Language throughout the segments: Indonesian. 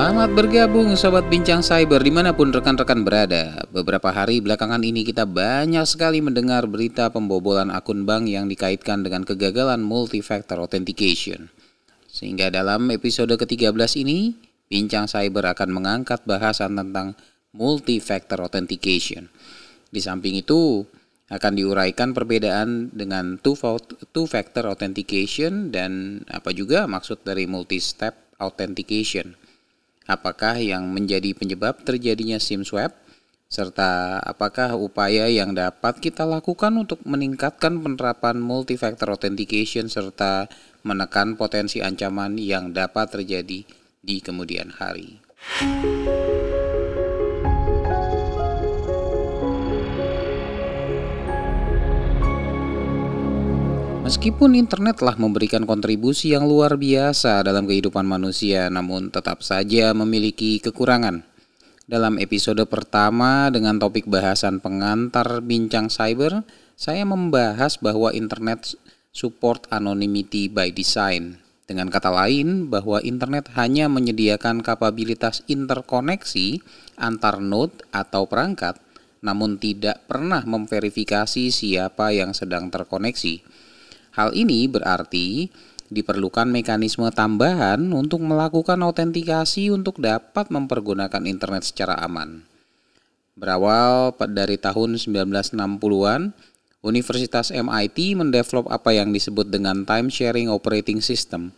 Selamat bergabung Sobat Bincang Cyber di mana pun rekan-rekan berada. Beberapa hari belakangan ini kita banyak sekali mendengar berita pembobolan akun bank yang dikaitkan dengan kegagalan multi-factor authentication. Sehingga dalam episode ke-13 ini Bincang Cyber akan mengangkat bahasan tentang multi-factor authentication. Di samping itu akan diuraikan perbedaan dengan two-factor authentication dan apa juga maksud dari multi-step authentication apakah yang menjadi penyebab terjadinya SIM swap, serta apakah upaya yang dapat kita lakukan untuk meningkatkan penerapan multi-factor authentication serta menekan potensi ancaman yang dapat terjadi di kemudian hari. Meskipun internet telah memberikan kontribusi yang luar biasa dalam kehidupan manusia, namun tetap saja memiliki kekurangan. Dalam episode pertama dengan topik bahasan pengantar bincang cyber, saya membahas bahwa internet support anonymity by design. Dengan kata lain, bahwa internet hanya menyediakan kapabilitas interkoneksi antar node atau perangkat, namun tidak pernah memverifikasi siapa yang sedang terkoneksi. Hal ini berarti diperlukan mekanisme tambahan untuk melakukan autentikasi untuk dapat mempergunakan internet secara aman. Berawal dari tahun 1960-an, Universitas MIT mendevelop apa yang disebut dengan Time Sharing Operating System,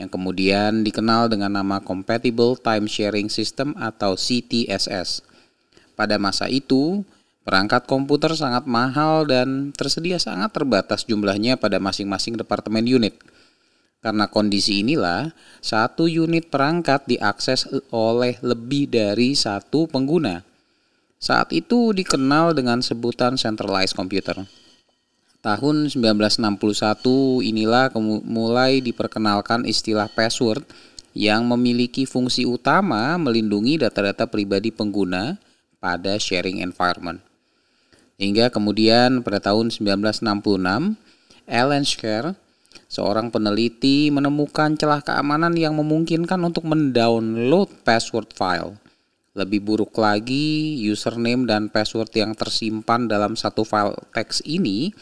yang kemudian dikenal dengan nama Compatible Time Sharing System atau CTSS. Pada masa itu, Perangkat komputer sangat mahal dan tersedia sangat terbatas jumlahnya pada masing-masing departemen unit. Karena kondisi inilah, satu unit perangkat diakses oleh lebih dari satu pengguna. Saat itu dikenal dengan sebutan centralized computer. Tahun 1961 inilah mulai diperkenalkan istilah password yang memiliki fungsi utama melindungi data-data pribadi pengguna pada sharing environment. Hingga kemudian pada tahun 1966, Alan Scher, seorang peneliti menemukan celah keamanan yang memungkinkan untuk mendownload password file. Lebih buruk lagi, username dan password yang tersimpan dalam satu file teks ini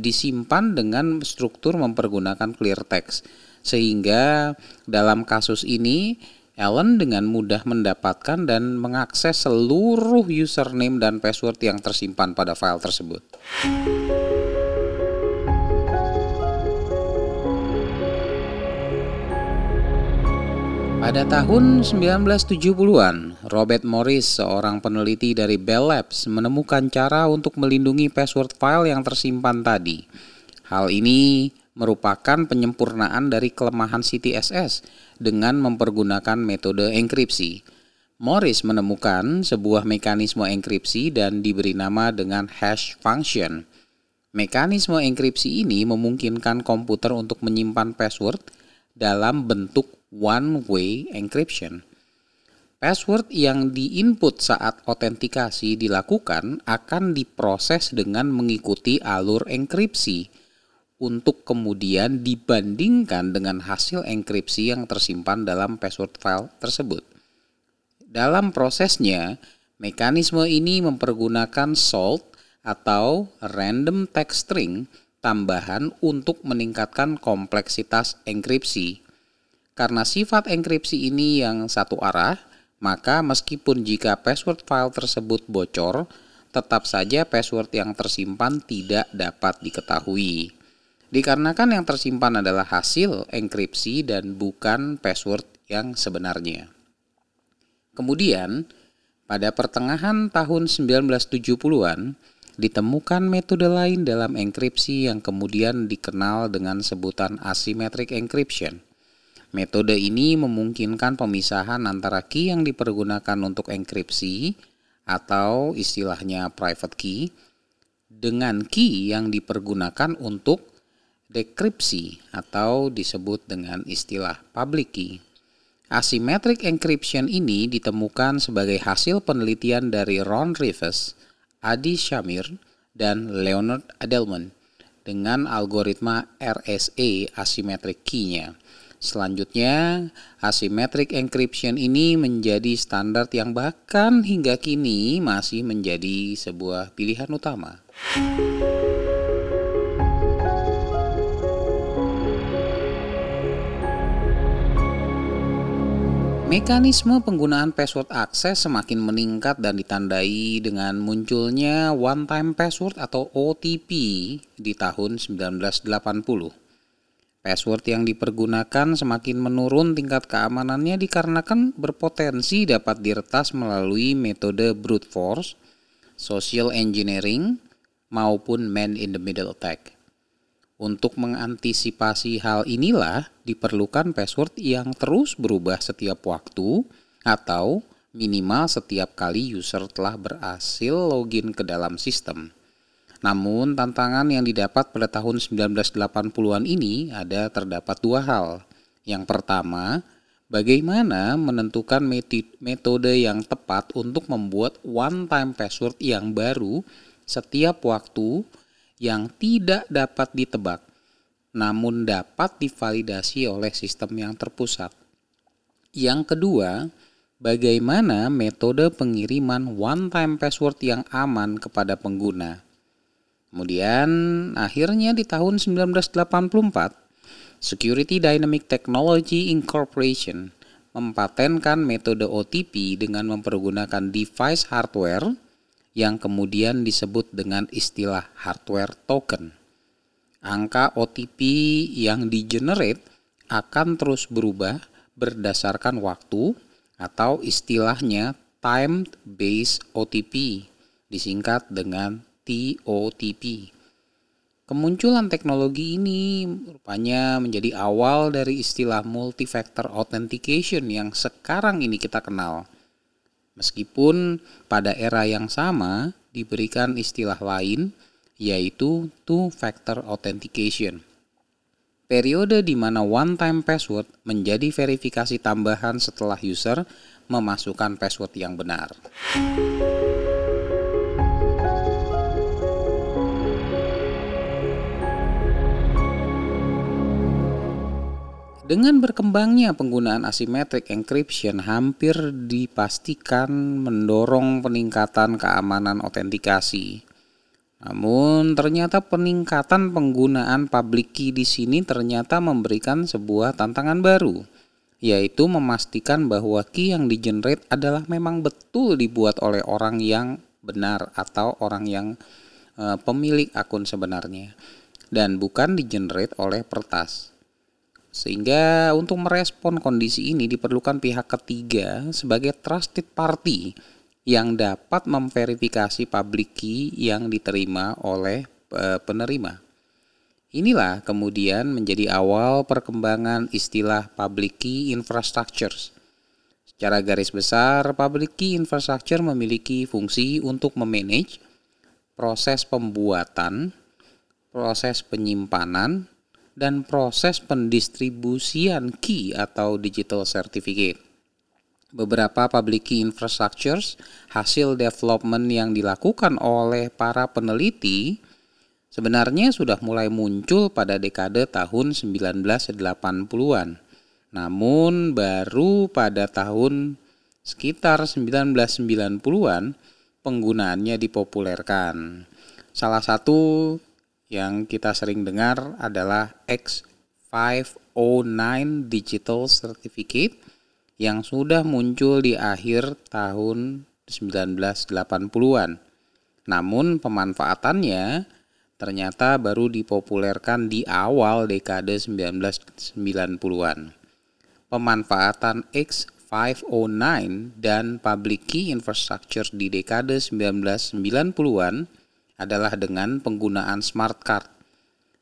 disimpan dengan struktur mempergunakan clear text. Sehingga dalam kasus ini Allen dengan mudah mendapatkan dan mengakses seluruh username dan password yang tersimpan pada file tersebut. Pada tahun 1970-an, Robert Morris, seorang peneliti dari Bell Labs, menemukan cara untuk melindungi password file yang tersimpan tadi. Hal ini merupakan penyempurnaan dari kelemahan CTSS dengan mempergunakan metode enkripsi. Morris menemukan sebuah mekanisme enkripsi dan diberi nama dengan hash function. Mekanisme enkripsi ini memungkinkan komputer untuk menyimpan password dalam bentuk one-way encryption. Password yang diinput saat autentikasi dilakukan akan diproses dengan mengikuti alur enkripsi untuk kemudian dibandingkan dengan hasil enkripsi yang tersimpan dalam password file tersebut. Dalam prosesnya, mekanisme ini mempergunakan salt atau random text string tambahan untuk meningkatkan kompleksitas enkripsi. Karena sifat enkripsi ini yang satu arah, maka meskipun jika password file tersebut bocor, tetap saja password yang tersimpan tidak dapat diketahui. Dikarenakan yang tersimpan adalah hasil enkripsi dan bukan password yang sebenarnya. Kemudian, pada pertengahan tahun 1970-an, ditemukan metode lain dalam enkripsi yang kemudian dikenal dengan sebutan asymmetric encryption. Metode ini memungkinkan pemisahan antara key yang dipergunakan untuk enkripsi atau istilahnya private key dengan key yang dipergunakan untuk dekripsi atau disebut dengan istilah public key. Asymmetric encryption ini ditemukan sebagai hasil penelitian dari Ron Rivers, Adi Shamir, dan Leonard Adelman dengan algoritma RSA asymmetric key-nya. Selanjutnya, asymmetric encryption ini menjadi standar yang bahkan hingga kini masih menjadi sebuah pilihan utama. Mekanisme penggunaan password akses semakin meningkat dan ditandai dengan munculnya one time password atau OTP di tahun 1980. Password yang dipergunakan semakin menurun tingkat keamanannya dikarenakan berpotensi dapat diretas melalui metode brute force, social engineering, maupun man-in-the-middle attack. Untuk mengantisipasi hal inilah diperlukan password yang terus berubah setiap waktu atau minimal setiap kali user telah berhasil login ke dalam sistem. Namun tantangan yang didapat pada tahun 1980-an ini ada terdapat dua hal. Yang pertama, bagaimana menentukan metode yang tepat untuk membuat one time password yang baru setiap waktu yang tidak dapat ditebak, namun dapat divalidasi oleh sistem yang terpusat. Yang kedua, bagaimana metode pengiriman one time password yang aman kepada pengguna. Kemudian akhirnya di tahun 1984, Security Dynamic Technology Incorporation mempatenkan metode OTP dengan mempergunakan device hardware yang kemudian disebut dengan istilah hardware token. Angka OTP yang di-generate akan terus berubah berdasarkan waktu atau istilahnya time based OTP disingkat dengan TOTP. Kemunculan teknologi ini rupanya menjadi awal dari istilah multi-factor authentication yang sekarang ini kita kenal. Meskipun pada era yang sama diberikan istilah lain yaitu two-factor authentication. Periode di mana one-time password menjadi verifikasi tambahan setelah user memasukkan password yang benar. Dengan berkembangnya penggunaan asymmetric encryption hampir dipastikan mendorong peningkatan keamanan autentikasi. Namun ternyata peningkatan penggunaan public key di sini ternyata memberikan sebuah tantangan baru, yaitu memastikan bahwa key yang digenerate adalah memang betul dibuat oleh orang yang benar atau orang yang e, pemilik akun sebenarnya dan bukan digenerate oleh pertas. Sehingga untuk merespon kondisi ini diperlukan pihak ketiga sebagai trusted party yang dapat memverifikasi public key yang diterima oleh e, penerima. Inilah kemudian menjadi awal perkembangan istilah public key infrastructures. Secara garis besar, public key infrastructure memiliki fungsi untuk memanage proses pembuatan, proses penyimpanan, dan proses pendistribusian key atau digital certificate. Beberapa public key infrastructures hasil development yang dilakukan oleh para peneliti sebenarnya sudah mulai muncul pada dekade tahun 1980-an. Namun baru pada tahun sekitar 1990-an penggunaannya dipopulerkan. Salah satu yang kita sering dengar adalah X509 Digital Certificate yang sudah muncul di akhir tahun 1980-an. Namun pemanfaatannya ternyata baru dipopulerkan di awal dekade 1990-an. Pemanfaatan X509 dan public key infrastructure di dekade 1990-an adalah dengan penggunaan smart card.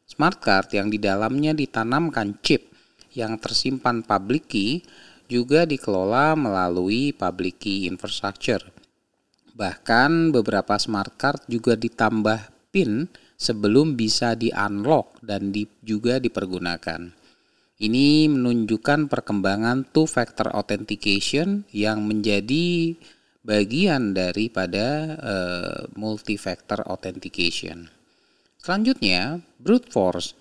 Smart card yang di dalamnya ditanamkan chip yang tersimpan public key juga dikelola melalui public key infrastructure. Bahkan beberapa smart card juga ditambah PIN sebelum bisa di-unlock dan di, juga dipergunakan. Ini menunjukkan perkembangan two-factor authentication yang menjadi bagian daripada uh, multi-factor authentication. Selanjutnya, brute force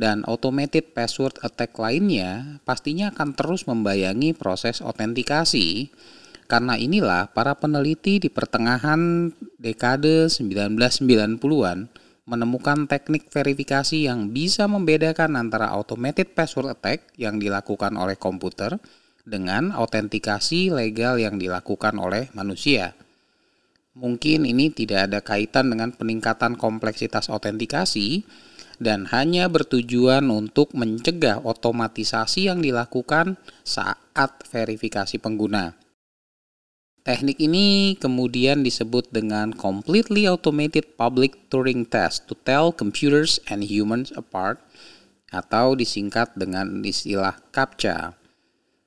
dan automated password attack lainnya pastinya akan terus membayangi proses autentikasi. Karena inilah para peneliti di pertengahan dekade 1990-an menemukan teknik verifikasi yang bisa membedakan antara automated password attack yang dilakukan oleh komputer dengan autentikasi legal yang dilakukan oleh manusia. Mungkin ini tidak ada kaitan dengan peningkatan kompleksitas autentikasi, dan hanya bertujuan untuk mencegah otomatisasi yang dilakukan saat verifikasi pengguna. Teknik ini kemudian disebut dengan Completely Automated Public Turing Test to tell computers and humans apart atau disingkat dengan istilah CAPTCHA.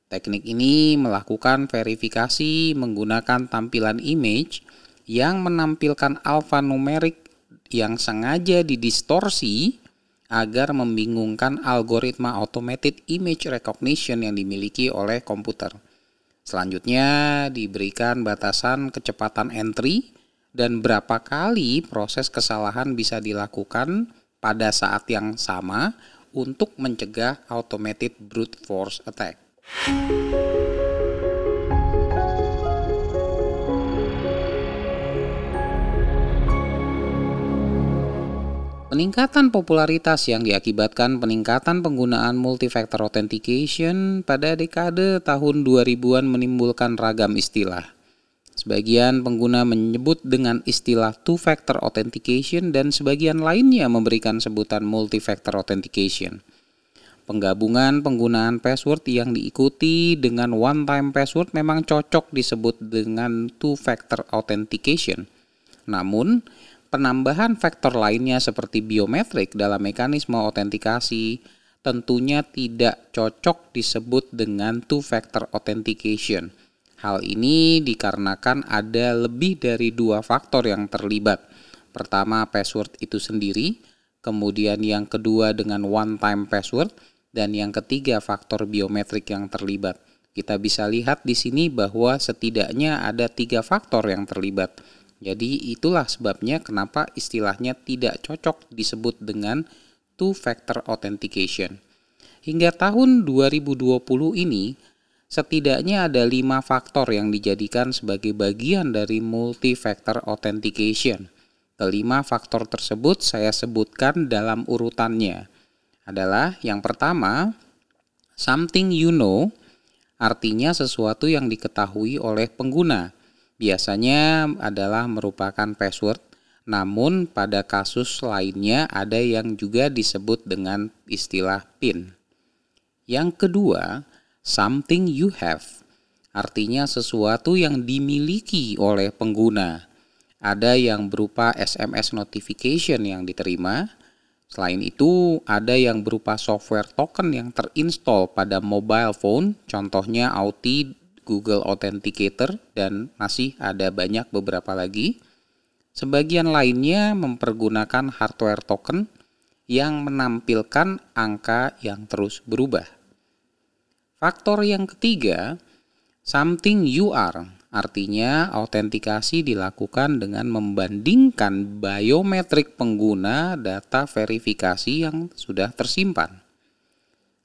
Teknik ini melakukan verifikasi menggunakan tampilan image yang menampilkan alfanumerik yang sengaja didistorsi agar membingungkan algoritma automated image recognition yang dimiliki oleh komputer. Selanjutnya diberikan batasan kecepatan entry dan berapa kali proses kesalahan bisa dilakukan pada saat yang sama untuk mencegah automated brute force attack. Peningkatan popularitas yang diakibatkan peningkatan penggunaan multifactor authentication pada dekade tahun 2000-an menimbulkan ragam istilah. Sebagian pengguna menyebut dengan istilah two-factor authentication dan sebagian lainnya memberikan sebutan multifactor authentication. Penggabungan penggunaan password yang diikuti dengan one-time password memang cocok disebut dengan two-factor authentication. Namun, Penambahan faktor lainnya seperti biometrik dalam mekanisme autentikasi tentunya tidak cocok disebut dengan two-factor authentication. Hal ini dikarenakan ada lebih dari dua faktor yang terlibat. Pertama, password itu sendiri, kemudian yang kedua dengan one-time password, dan yang ketiga faktor biometrik yang terlibat. Kita bisa lihat di sini bahwa setidaknya ada tiga faktor yang terlibat jadi itulah sebabnya kenapa istilahnya tidak cocok disebut dengan two-factor authentication. Hingga tahun 2020 ini, setidaknya ada lima faktor yang dijadikan sebagai bagian dari multi-factor authentication. Kelima faktor tersebut saya sebutkan dalam urutannya. Adalah yang pertama, something you know, artinya sesuatu yang diketahui oleh pengguna biasanya adalah merupakan password, namun pada kasus lainnya ada yang juga disebut dengan istilah PIN. Yang kedua, something you have, artinya sesuatu yang dimiliki oleh pengguna. Ada yang berupa SMS notification yang diterima. Selain itu, ada yang berupa software token yang terinstall pada mobile phone, contohnya Authy Google Authenticator dan masih ada banyak beberapa lagi. Sebagian lainnya mempergunakan hardware token yang menampilkan angka yang terus berubah. Faktor yang ketiga, something you are, artinya autentikasi dilakukan dengan membandingkan biometrik pengguna data verifikasi yang sudah tersimpan.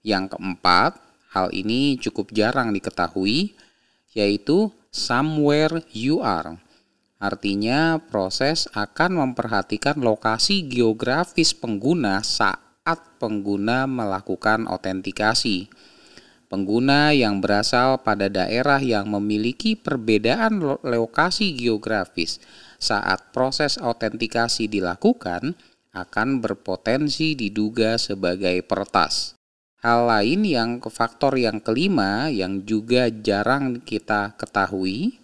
Yang keempat, hal ini cukup jarang diketahui yaitu somewhere you are. Artinya proses akan memperhatikan lokasi geografis pengguna saat pengguna melakukan autentikasi. Pengguna yang berasal pada daerah yang memiliki perbedaan lokasi geografis saat proses autentikasi dilakukan akan berpotensi diduga sebagai pertas. Hal lain yang faktor yang kelima yang juga jarang kita ketahui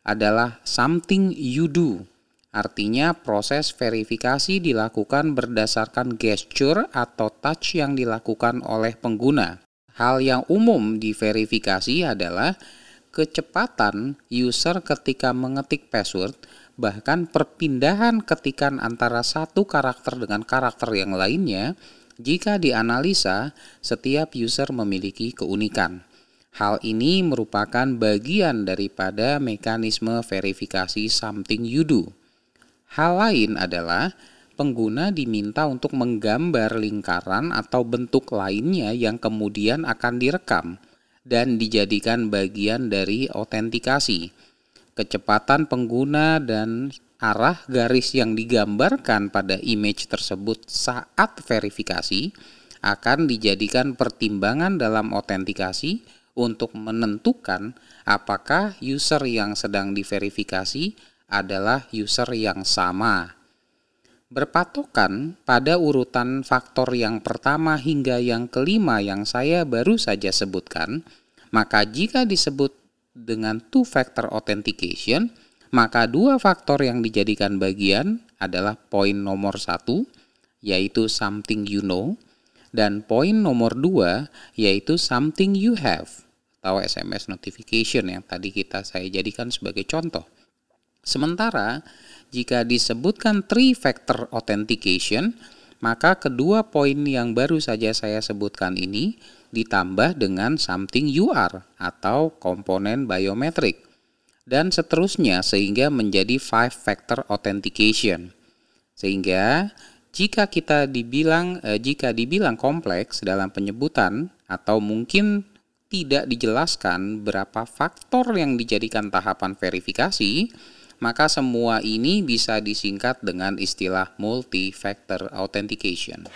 adalah something you do. Artinya proses verifikasi dilakukan berdasarkan gesture atau touch yang dilakukan oleh pengguna. Hal yang umum diverifikasi adalah kecepatan user ketika mengetik password, bahkan perpindahan ketikan antara satu karakter dengan karakter yang lainnya jika dianalisa, setiap user memiliki keunikan. Hal ini merupakan bagian daripada mekanisme verifikasi something you do. Hal lain adalah pengguna diminta untuk menggambar lingkaran atau bentuk lainnya yang kemudian akan direkam dan dijadikan bagian dari autentikasi. Kecepatan pengguna dan arah garis yang digambarkan pada image tersebut saat verifikasi akan dijadikan pertimbangan dalam autentikasi untuk menentukan apakah user yang sedang diverifikasi adalah user yang sama berpatokan pada urutan faktor yang pertama hingga yang kelima yang saya baru saja sebutkan, maka jika disebut dengan two-factor authentication, maka dua faktor yang dijadikan bagian adalah poin nomor satu, yaitu something you know, dan poin nomor dua, yaitu something you have, atau SMS notification yang tadi kita saya jadikan sebagai contoh. Sementara jika disebutkan three factor authentication, maka kedua poin yang baru saja saya sebutkan ini ditambah dengan something you are atau komponen biometrik dan seterusnya sehingga menjadi five factor authentication. Sehingga jika kita dibilang eh, jika dibilang kompleks dalam penyebutan atau mungkin tidak dijelaskan berapa faktor yang dijadikan tahapan verifikasi, maka semua ini bisa disingkat dengan istilah multi-factor authentication.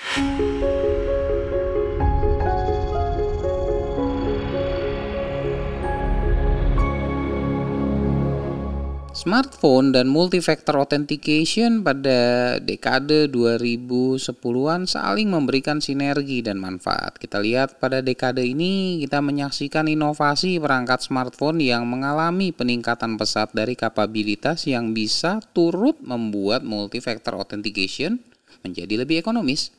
Smartphone dan multi-factor authentication pada dekade 2010-an saling memberikan sinergi dan manfaat. Kita lihat pada dekade ini kita menyaksikan inovasi perangkat smartphone yang mengalami peningkatan pesat dari kapabilitas yang bisa turut membuat multi-factor authentication menjadi lebih ekonomis.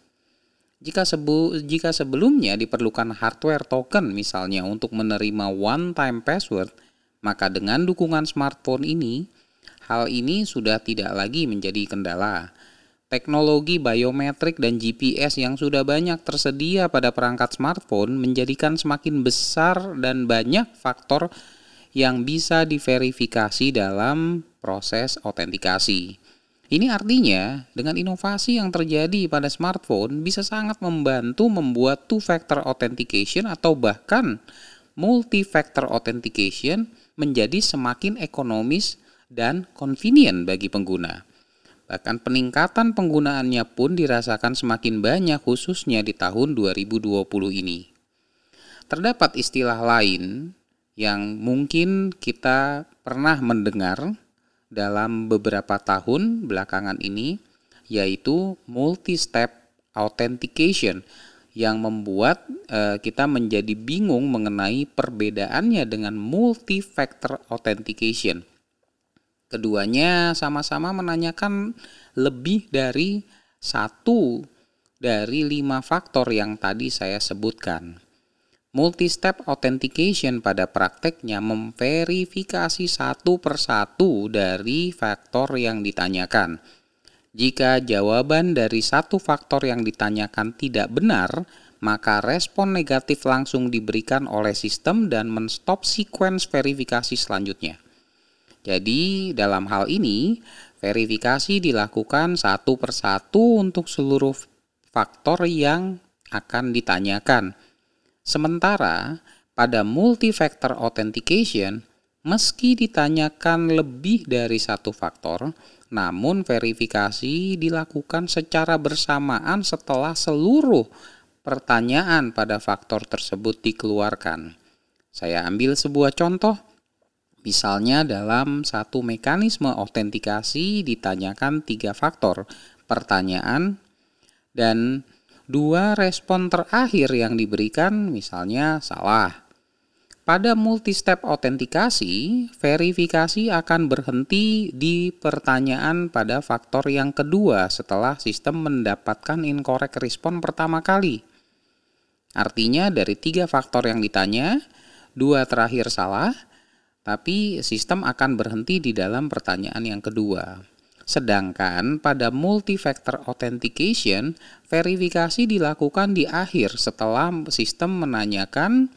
Jika, sebu, jika sebelumnya diperlukan hardware token misalnya untuk menerima one-time password, maka dengan dukungan smartphone ini, hal ini sudah tidak lagi menjadi kendala. Teknologi biometrik dan GPS yang sudah banyak tersedia pada perangkat smartphone menjadikan semakin besar dan banyak faktor yang bisa diverifikasi dalam proses autentikasi. Ini artinya, dengan inovasi yang terjadi pada smartphone bisa sangat membantu membuat two-factor authentication atau bahkan multi-factor authentication menjadi semakin ekonomis dan convenient bagi pengguna. Bahkan peningkatan penggunaannya pun dirasakan semakin banyak khususnya di tahun 2020 ini. Terdapat istilah lain yang mungkin kita pernah mendengar dalam beberapa tahun belakangan ini yaitu multi-step authentication yang membuat uh, kita menjadi bingung mengenai perbedaannya dengan multi-factor authentication. Keduanya sama-sama menanyakan lebih dari satu dari lima faktor yang tadi saya sebutkan. Multi-step authentication pada prakteknya memverifikasi satu persatu dari faktor yang ditanyakan jika jawaban dari satu faktor yang ditanyakan tidak benar, maka respon negatif langsung diberikan oleh sistem dan menstop sequence verifikasi selanjutnya. Jadi, dalam hal ini, verifikasi dilakukan satu persatu untuk seluruh faktor yang akan ditanyakan. Sementara pada multi-factor authentication, meski ditanyakan lebih dari satu faktor, namun verifikasi dilakukan secara bersamaan setelah seluruh pertanyaan pada faktor tersebut dikeluarkan. Saya ambil sebuah contoh. Misalnya dalam satu mekanisme autentikasi ditanyakan tiga faktor pertanyaan dan dua respon terakhir yang diberikan misalnya salah pada multi-step autentikasi, verifikasi akan berhenti di pertanyaan pada faktor yang kedua setelah sistem mendapatkan incorrect respon pertama kali. Artinya dari tiga faktor yang ditanya, dua terakhir salah, tapi sistem akan berhenti di dalam pertanyaan yang kedua. Sedangkan pada multi-factor authentication, verifikasi dilakukan di akhir setelah sistem menanyakan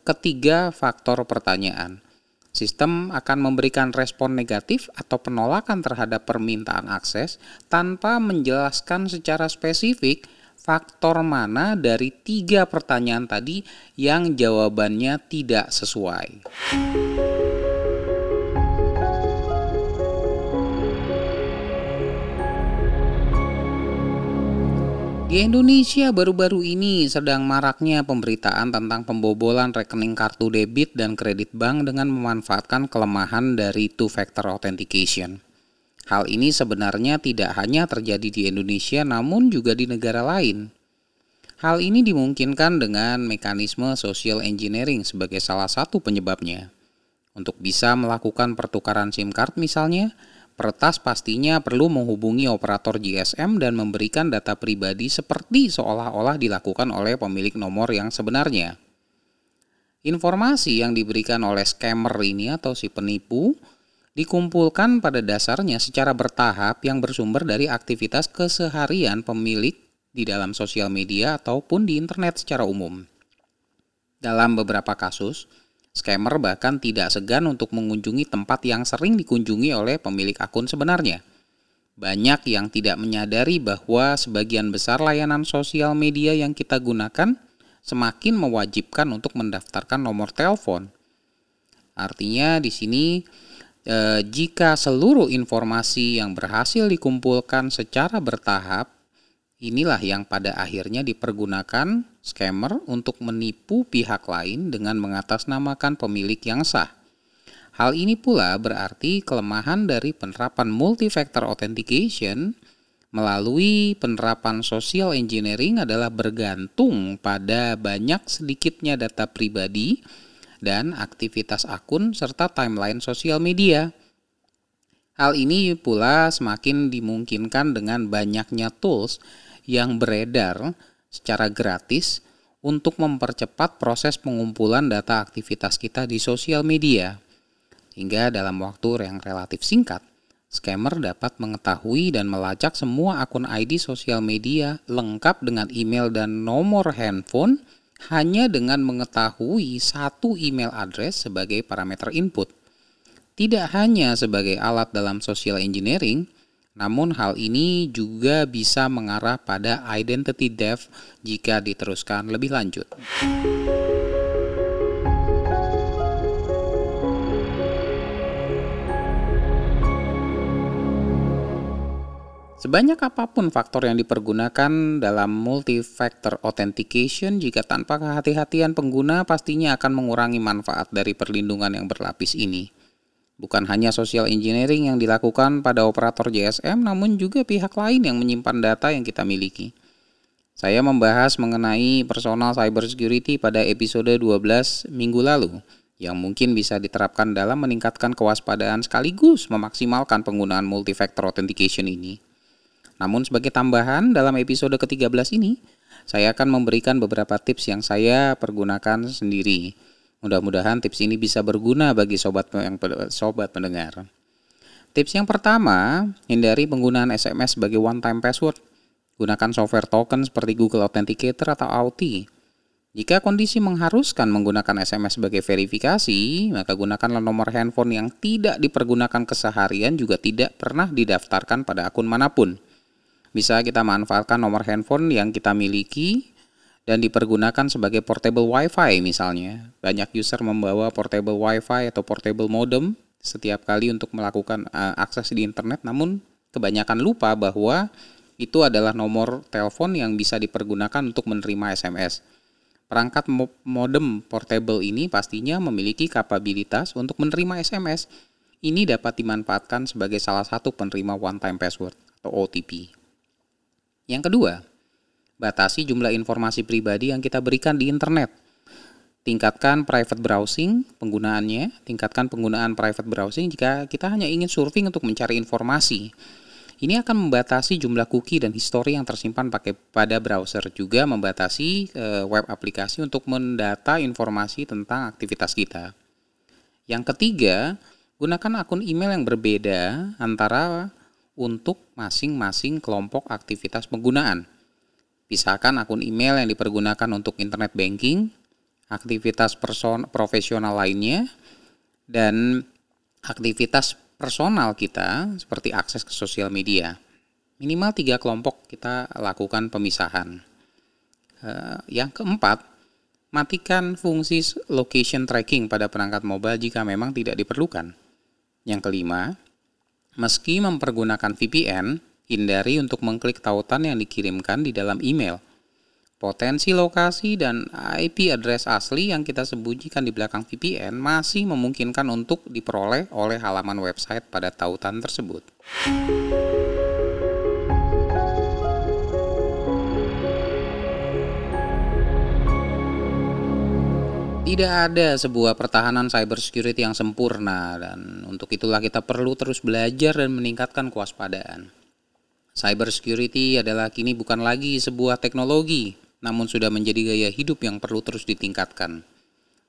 ketiga faktor pertanyaan. Sistem akan memberikan respon negatif atau penolakan terhadap permintaan akses tanpa menjelaskan secara spesifik faktor mana dari tiga pertanyaan tadi yang jawabannya tidak sesuai. Di Indonesia baru-baru ini sedang maraknya pemberitaan tentang pembobolan rekening kartu debit dan kredit bank dengan memanfaatkan kelemahan dari two-factor authentication. Hal ini sebenarnya tidak hanya terjadi di Indonesia namun juga di negara lain. Hal ini dimungkinkan dengan mekanisme social engineering sebagai salah satu penyebabnya. Untuk bisa melakukan pertukaran SIM card misalnya, Peretas pastinya perlu menghubungi operator GSM dan memberikan data pribadi seperti seolah-olah dilakukan oleh pemilik nomor yang sebenarnya. Informasi yang diberikan oleh scammer ini atau si penipu dikumpulkan pada dasarnya secara bertahap yang bersumber dari aktivitas keseharian pemilik di dalam sosial media ataupun di internet secara umum. Dalam beberapa kasus, Scammer bahkan tidak segan untuk mengunjungi tempat yang sering dikunjungi oleh pemilik akun sebenarnya. Banyak yang tidak menyadari bahwa sebagian besar layanan sosial media yang kita gunakan semakin mewajibkan untuk mendaftarkan nomor telepon. Artinya di sini eh, jika seluruh informasi yang berhasil dikumpulkan secara bertahap Inilah yang pada akhirnya dipergunakan scammer untuk menipu pihak lain dengan mengatasnamakan pemilik yang sah. Hal ini pula berarti kelemahan dari penerapan multi-factor authentication melalui penerapan social engineering adalah bergantung pada banyak sedikitnya data pribadi dan aktivitas akun serta timeline sosial media. Hal ini pula semakin dimungkinkan dengan banyaknya tools yang beredar secara gratis untuk mempercepat proses pengumpulan data aktivitas kita di sosial media. Hingga dalam waktu yang relatif singkat, scammer dapat mengetahui dan melacak semua akun ID sosial media lengkap dengan email dan nomor handphone hanya dengan mengetahui satu email address sebagai parameter input. Tidak hanya sebagai alat dalam social engineering, namun hal ini juga bisa mengarah pada identity theft jika diteruskan lebih lanjut. Sebanyak apa pun faktor yang dipergunakan dalam multi-factor authentication, jika tanpa kehati-hatian pengguna pastinya akan mengurangi manfaat dari perlindungan yang berlapis ini. Bukan hanya social engineering yang dilakukan pada operator JSM, namun juga pihak lain yang menyimpan data yang kita miliki. Saya membahas mengenai personal cybersecurity pada episode 12 minggu lalu, yang mungkin bisa diterapkan dalam meningkatkan kewaspadaan sekaligus memaksimalkan penggunaan multi-factor authentication ini. Namun sebagai tambahan, dalam episode ke-13 ini, saya akan memberikan beberapa tips yang saya pergunakan sendiri Mudah-mudahan tips ini bisa berguna bagi sobat yang sobat pendengar. Tips yang pertama, hindari penggunaan SMS sebagai one time password. Gunakan software token seperti Google Authenticator atau Auth. Jika kondisi mengharuskan menggunakan SMS sebagai verifikasi, maka gunakanlah nomor handphone yang tidak dipergunakan keseharian juga tidak pernah didaftarkan pada akun mana pun. Bisa kita manfaatkan nomor handphone yang kita miliki dan dipergunakan sebagai portable WiFi misalnya. Banyak user membawa portable WiFi atau portable modem setiap kali untuk melakukan uh, akses di internet namun kebanyakan lupa bahwa itu adalah nomor telepon yang bisa dipergunakan untuk menerima SMS. Perangkat modem portable ini pastinya memiliki kapabilitas untuk menerima SMS. Ini dapat dimanfaatkan sebagai salah satu penerima one time password atau OTP. Yang kedua, Batasi jumlah informasi pribadi yang kita berikan di internet. Tingkatkan private browsing penggunaannya, tingkatkan penggunaan private browsing jika kita hanya ingin surfing untuk mencari informasi. Ini akan membatasi jumlah cookie dan histori yang tersimpan pakai pada browser, juga membatasi e, web aplikasi untuk mendata informasi tentang aktivitas kita. Yang ketiga, gunakan akun email yang berbeda antara untuk masing-masing kelompok aktivitas penggunaan. Pisahkan akun email yang dipergunakan untuk internet banking, aktivitas person profesional lainnya, dan aktivitas personal kita seperti akses ke sosial media. Minimal tiga kelompok kita lakukan pemisahan. Uh, yang keempat, matikan fungsi location tracking pada perangkat mobile jika memang tidak diperlukan. Yang kelima, meski mempergunakan VPN, hindari untuk mengklik tautan yang dikirimkan di dalam email – Potensi lokasi dan IP address asli yang kita sembunyikan di belakang VPN masih memungkinkan untuk diperoleh oleh halaman website pada tautan tersebut. Tidak ada sebuah pertahanan cybersecurity yang sempurna dan untuk itulah kita perlu terus belajar dan meningkatkan kewaspadaan. Cybersecurity adalah kini bukan lagi sebuah teknologi, namun sudah menjadi gaya hidup yang perlu terus ditingkatkan.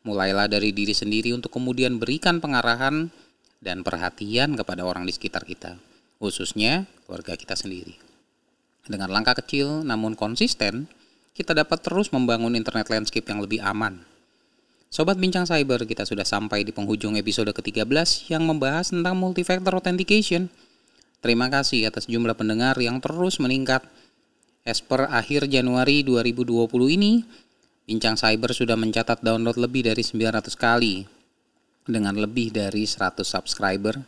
Mulailah dari diri sendiri untuk kemudian berikan pengarahan dan perhatian kepada orang di sekitar kita, khususnya keluarga kita sendiri. Dengan langkah kecil namun konsisten, kita dapat terus membangun internet landscape yang lebih aman. Sobat Bincang Cyber, kita sudah sampai di penghujung episode ke-13 yang membahas tentang multifactor authentication. Terima kasih atas jumlah pendengar yang terus meningkat As per akhir Januari 2020 ini, Bincang Cyber sudah mencatat download lebih dari 900 kali dengan lebih dari 100 subscriber.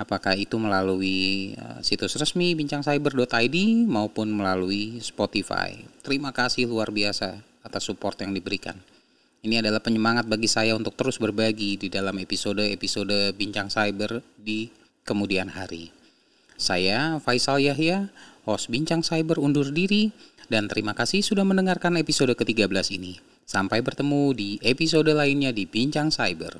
Apakah itu melalui uh, situs resmi bincangcyber.id maupun melalui Spotify. Terima kasih luar biasa atas support yang diberikan. Ini adalah penyemangat bagi saya untuk terus berbagi di dalam episode-episode Bincang Cyber di kemudian hari. Saya Faisal Yahya host Bincang Cyber undur diri, dan terima kasih sudah mendengarkan episode ke-13 ini. Sampai bertemu di episode lainnya di Bincang Cyber.